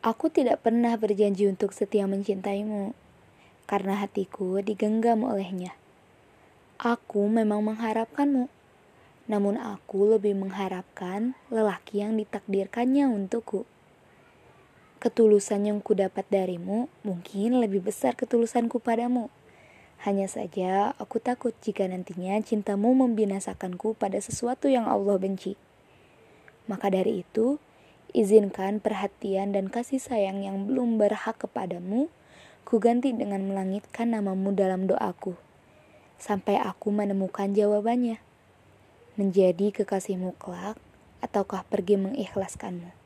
Aku tidak pernah berjanji untuk setia mencintaimu, karena hatiku digenggam olehnya. Aku memang mengharapkanmu, namun aku lebih mengharapkan lelaki yang ditakdirkannya untukku. Ketulusan yang ku dapat darimu mungkin lebih besar ketulusanku padamu. Hanya saja aku takut jika nantinya cintamu membinasakanku pada sesuatu yang Allah benci. Maka dari itu, izinkan perhatian dan kasih sayang yang belum berhak kepadamu, ku ganti dengan melangitkan namamu dalam doaku. Sampai aku menemukan jawabannya. Menjadi kekasihmu kelak, ataukah pergi mengikhlaskanmu?